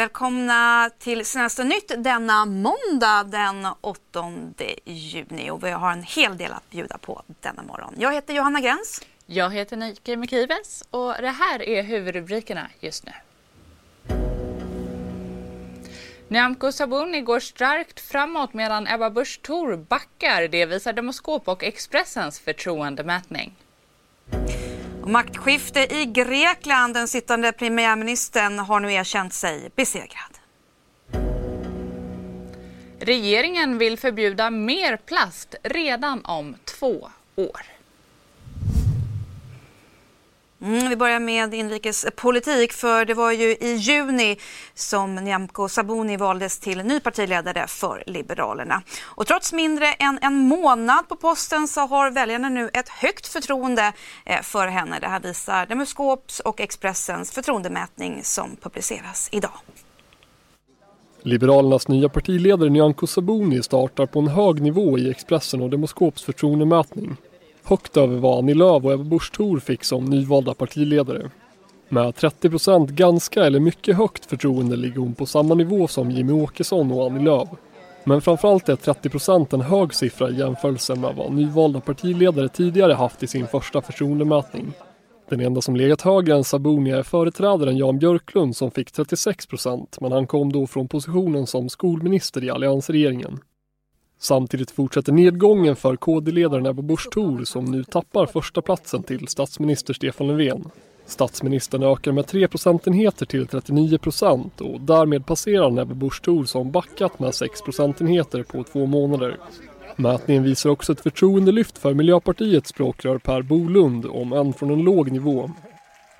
Välkomna till Senaste nytt denna måndag den 8 juni. Och vi har en hel del att bjuda på denna morgon. Jag heter Johanna Gräns. Jag heter Nike Mikives och det här är huvudrubrikerna just nu. Nyamko Sabuni går starkt framåt medan Ebba Busch Thor backar. Det visar Demoskop och Expressens förtroendemätning. Maktskifte i Grekland. Den sittande premiärministern har nu erkänt sig besegrad. Regeringen vill förbjuda mer plast redan om två år. Mm, vi börjar med inrikespolitik för det var ju i juni som Nyamko Sabuni valdes till ny partiledare för Liberalerna. Och trots mindre än en månad på posten så har väljarna nu ett högt förtroende eh, för henne. Det här visar Demoskops och Expressens förtroendemätning som publiceras idag. Liberalernas nya partiledare Nyamko Sabuni startar på en hög nivå i Expressen och Demoskops förtroendemätning högt över vad Annie Lööf och Ebba Busch Thor fick som nyvalda partiledare. Med 30 procent ganska eller mycket högt förtroende ligger hon på samma nivå som Jimmy Åkesson och Annie Lööf. Men framförallt är 30 procent en hög siffra i jämförelse med vad nyvalda partiledare tidigare haft i sin första förtroendemätning. Den enda som legat högre än Sabuni är företrädaren Jan Björklund som fick 36 procent men han kom då från positionen som skolminister i alliansregeringen. Samtidigt fortsätter nedgången för KD-ledaren Ebba Busch Thor som nu tappar första platsen till statsminister Stefan Löfven. Statsministern ökar med 3 procentenheter till 39 procent och därmed passerar Ebba Busch Thor som backat med 6 procentenheter på två månader. Mätningen visar också ett förtroendelyft för Miljöpartiets språkrör Per Bolund, om än från en låg nivå.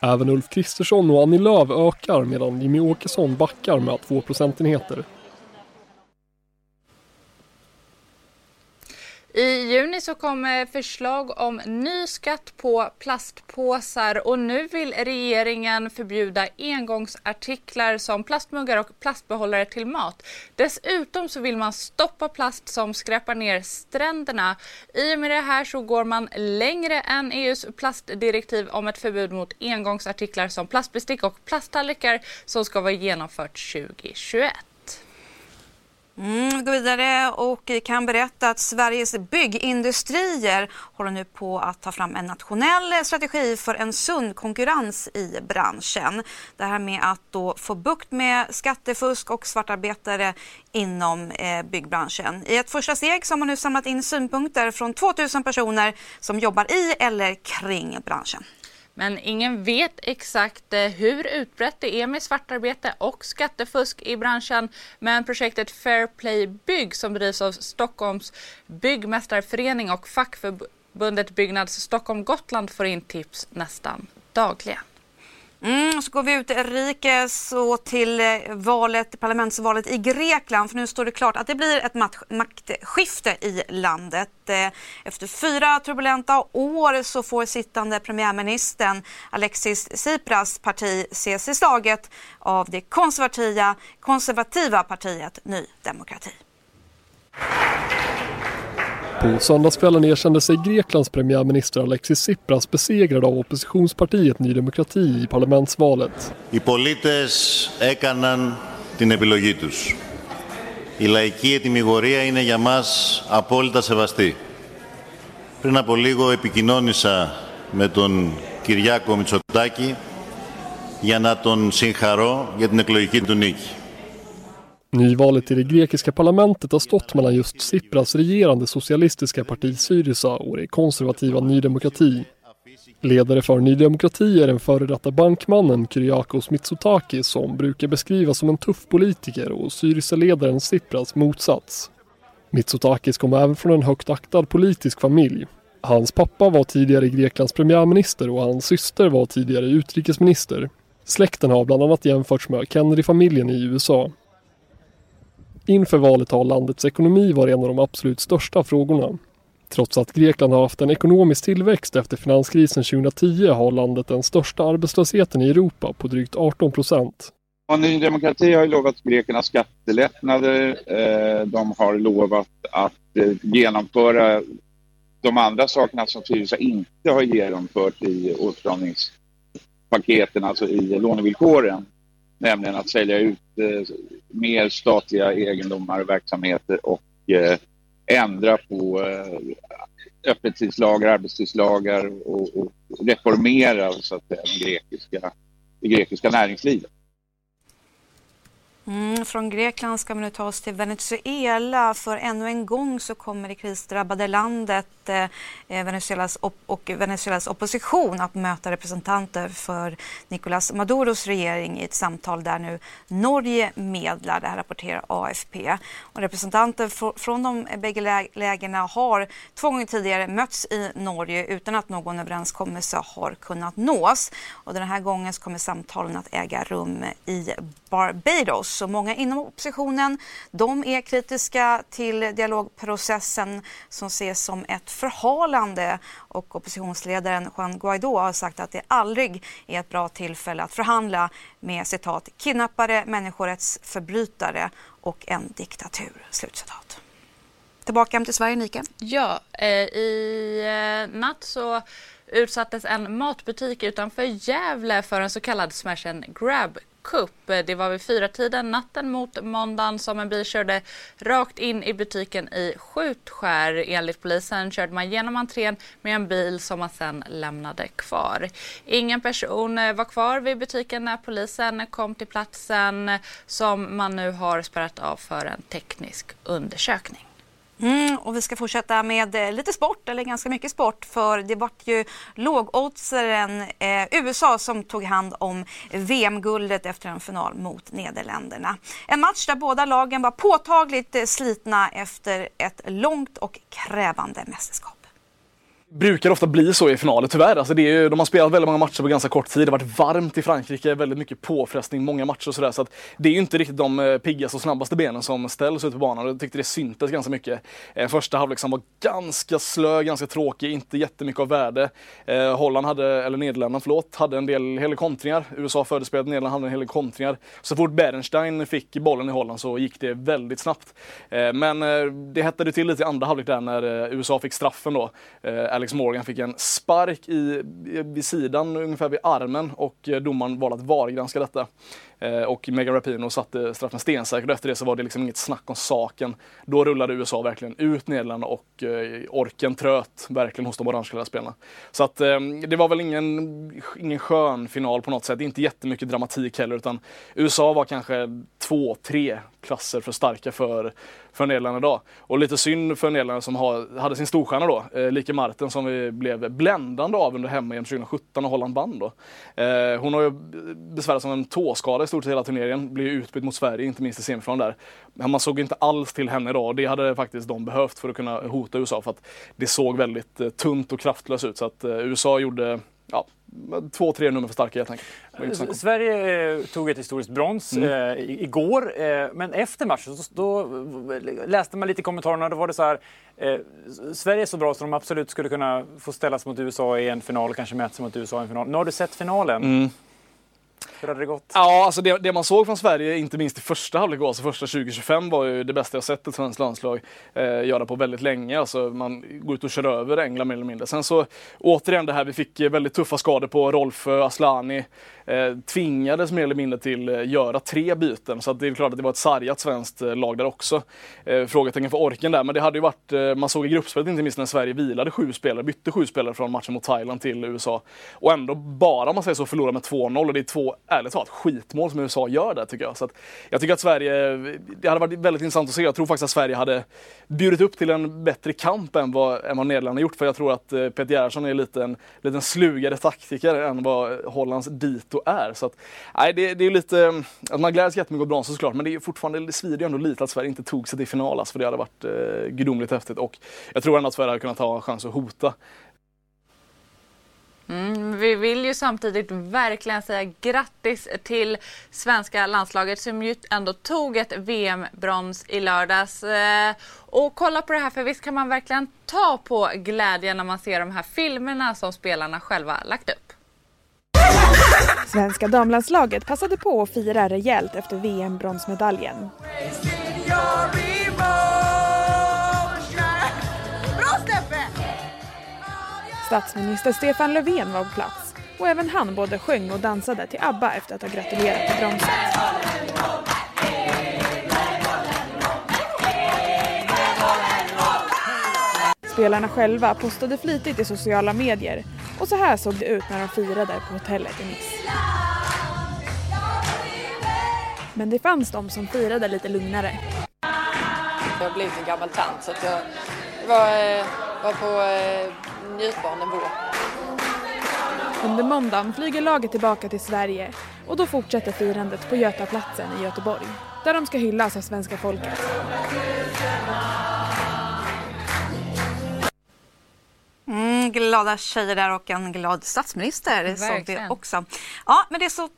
Även Ulf Kristersson och Annie Lööf ökar medan Jimmy Åkesson backar med 2 procentenheter. I juni så kommer förslag om ny skatt på plastpåsar och nu vill regeringen förbjuda engångsartiklar som plastmuggar och plastbehållare till mat. Dessutom så vill man stoppa plast som skräpar ner stränderna. I och med det här så går man längre än EUs plastdirektiv om ett förbud mot engångsartiklar som plastbestick och plasttallrikar som ska vara genomfört 2021. Mm, vi går vidare och kan berätta att Sveriges byggindustrier håller nu på att ta fram en nationell strategi för en sund konkurrens i branschen. Det här med att då få bukt med skattefusk och svartarbetare inom eh, byggbranschen. I ett första steg så har man nu samlat in synpunkter från 2000 personer som jobbar i eller kring branschen. Men ingen vet exakt eh, hur utbrett det är med svartarbete och skattefusk i branschen. Men projektet Fair Play Bygg som drivs av Stockholms byggmästarförening och fackförbundet Byggnads Stockholm Gotland får in tips nästan dagligen. Mm, så går vi ut rikes och till eh, valet, parlamentsvalet i Grekland. För nu står det klart att det blir ett maktskifte i landet. Eh, efter fyra turbulenta år så får sittande premiärministern Alexis Tsipras parti ses i slaget av det konservativa, konservativa partiet Ny Demokrati. På söndagskvällen erkände sig Greklands premiärminister Alexis Tsipras besegrad av oppositionspartiet Ny Demokrati i parlamentsvalet. Οι πολίτες έκαναν την επιλογή τους. Η λαϊκή ετοιμιγορία είναι για μας απόλυτα σεβαστή. Πριν από λίγο επικοινώνησα με τον Κυριάκο Μητσοτάκη για να τον συγχαρώ για την εκλογική του νίκη. Nyvalet i det grekiska parlamentet har stått mellan just Tsipras regerande socialistiska parti Syriza och det konservativa Ny Demokrati. Ledare för Ny Demokrati är den före detta bankmannen Kyriakos Mitsotakis som brukar beskrivas som en tuff politiker och Syriza-ledaren Tsipras motsats. Mitsotakis kom även från en högt aktad politisk familj. Hans pappa var tidigare Greklands premiärminister och hans syster var tidigare utrikesminister. Släkten har bland annat jämförts med Kennedy-familjen i USA. Inför valet har landets ekonomi varit en av de absolut största frågorna. Trots att Grekland har haft en ekonomisk tillväxt efter finanskrisen 2010 har landet den största arbetslösheten i Europa på drygt 18 procent. Ny Demokrati har lovat grekerna skattelättnader. Eh, de har lovat att eh, genomföra de andra sakerna som Syriza inte har genomfört i åtstramningspaketen, alltså i lånevillkoren. Nämligen att sälja ut eh, mer statliga egendomar och verksamheter och eh, ändra på eh, öppettidslagar, arbetstidslagar och, och reformera så att säga, den grekiska, det grekiska näringslivet. Mm, från Grekland ska vi nu ta oss till Venezuela för ännu en gång så kommer det krisdrabbade landet eh, eh Venezuelas och Venezuelas opposition att möta representanter för Nicolás Maduros regering i ett samtal där nu Norge medlar. Det här rapporterar AFP. Och representanter från de bägge lägena har två gånger tidigare mötts i Norge utan att någon överenskommelse har kunnat nås. Och den här gången kommer samtalen att äga rum i Barbados också många inom oppositionen de är kritiska till dialogprocessen som ses som ett förhalande och oppositionsledaren Juan Guaidó har sagt att det aldrig är ett bra tillfälle att förhandla med citat kidnappare, människorättsförbrytare och en diktatur. Slutcitat. Tillbaka hem till Sverige, Nika. Ja, eh, i eh, natt så utsattes en matbutik utanför Gävle för en så kallad smash and grab Cup. Det var vid fyra tiden natten mot måndagen som en bil körde rakt in i butiken i Skjutskär. Enligt polisen körde man genom entrén med en bil som man sedan lämnade kvar. Ingen person eh, var kvar vid butiken när polisen kom till platsen som man nu har spärrat av för en teknisk undersökning. Mm, och vi ska fortsätta med eh, lite sport, eller ganska mycket sport, för det var ju lågoddsaren eh, USA som tog hand om VM-guldet efter en final mot Nederländerna. En match där båda lagen var påtagligt eh, slitna efter ett långt och krävande mästerskap brukar ofta bli så i finaler tyvärr. Alltså det är, de har spelat väldigt många matcher på ganska kort tid. Det har varit varmt i Frankrike, väldigt mycket påfrestning, många matcher och sådär. Så att det är ju inte riktigt de eh, piggaste och snabbaste benen som ställs ut på banan. Jag tyckte det syntes ganska mycket. Eh, första halvlek som var ganska slö, ganska tråkig, inte jättemycket av värde. Eh, Holland hade, eller Nederländerna förlåt, hade en del hel kontringar. USA fördespelat, Nederländerna hade en hel del kontringar. Så fort Berenstein fick bollen i Holland så gick det väldigt snabbt. Men det hettade till lite i andra halvlek där när USA fick straffen då. Alex Morgan fick en spark i, vid sidan, ungefär vid armen och eh, domaren valde att vargranska detta. Eh, och Megan Rapinoe satte straffen stensäkert och efter det så var det liksom inget snack om saken. Då rullade USA verkligen ut Nederländerna och eh, orken tröt verkligen hos de orangeklädda spelarna. Så att det var väl ingen, ingen skön final på något sätt, inte jättemycket dramatik heller utan USA var kanske två, tre klasser för starka för, för Nederländerna idag. Och lite synd för Nederländerna som har, hade sin storstjärna då, eh, Like Marten som vi blev bländande av under hemma 2017 och Holland vann då. Eh, hon har ju besvärats av en tåskada i stort sett hela turneringen, blev utbytt mot Sverige, inte minst i semifinalen där. Men man såg inte alls till henne idag och det hade faktiskt de behövt för att kunna hota USA för att det såg väldigt eh, tunt och kraftlöst ut. Så att eh, USA gjorde ja, två, tre nummer för starka helt enkelt. Sverige eh, tog ett historiskt brons mm. eh, igår, eh, men efter matchen då, då, läste man lite i kommentarerna. Då var det så här. Eh, Sverige är så bra så de absolut skulle kunna få ställas mot USA i en final, kanske mäta mot USA i en final. Nu har du sett finalen. Mm. Hur hade det gått? Ja, alltså det, det man såg från Sverige, inte minst i första halvlek, alltså första 2025 var ju det bästa jag sett ett svenskt landslag eh, göra på väldigt länge. Alltså man går ut och kör över England mer eller mindre. Sen så återigen det här, vi fick eh, väldigt tuffa skador på Rolf eh, Aslani. Eh, tvingades mer eller mindre till eh, göra tre byten. Så det är klart att det var ett sargat svenskt lag där också. Eh, frågetecken för orken där, men det hade ju varit, eh, man såg i gruppspelet inte minst när Sverige vilade sju spelare, bytte sju spelare från matchen mot Thailand till USA. Och ändå bara, om man säger så, förlorade med 2-0 och det är två, ärligt talat, skitmål som USA gör där tycker jag. Så jag tycker att Sverige, det hade varit väldigt intressant att se. Jag tror faktiskt att Sverige hade bjudit upp till en bättre kamp än vad, än vad Nederländerna gjort. För jag tror att eh, Peter Gerhardsson är lite en liten slugare taktiker än vad Hollands dito är. Så att, nej, det, det är lite, eh, att man gläds jättemycket åt bronset såklart, men det är fortfarande, det svider ju ändå lite att Sverige inte tog sig till final, alltså, för det hade varit eh, gudomligt häftigt. Och jag tror ändå att Sverige hade kunnat ta en chans att hota Mm, vi vill ju samtidigt verkligen säga grattis till svenska landslaget som ju ändå tog ett VM-brons i lördags. Eh, och kolla på det här för visst kan man verkligen ta på glädjen när man ser de här filmerna som spelarna själva lagt upp. Svenska damlandslaget passade på att fira rejält efter VM-bronsmedaljen. Statsminister Stefan Löfven var på plats och även han både sjöng och dansade till ABBA efter att ha gratulerat till bronset. Spelarna själva postade flitigt i sociala medier och så här såg det ut när de firade på hotellet i Nice. Men det fanns de som firade lite lugnare. Jag har blivit en gammal tant så att jag var, eh, var på eh, njutbar nivå. Under måndagen flyger laget tillbaka till Sverige och då fortsätter firandet på Götaplatsen i Göteborg där de ska hyllas av svenska folket. Mm, glada tjejer där och en glad statsminister såg vi Verkligen. också. Ja, med det så,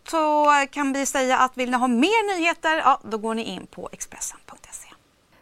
kan vi säga att vill ni ha mer nyheter, ja, då går ni in på Expressen.se.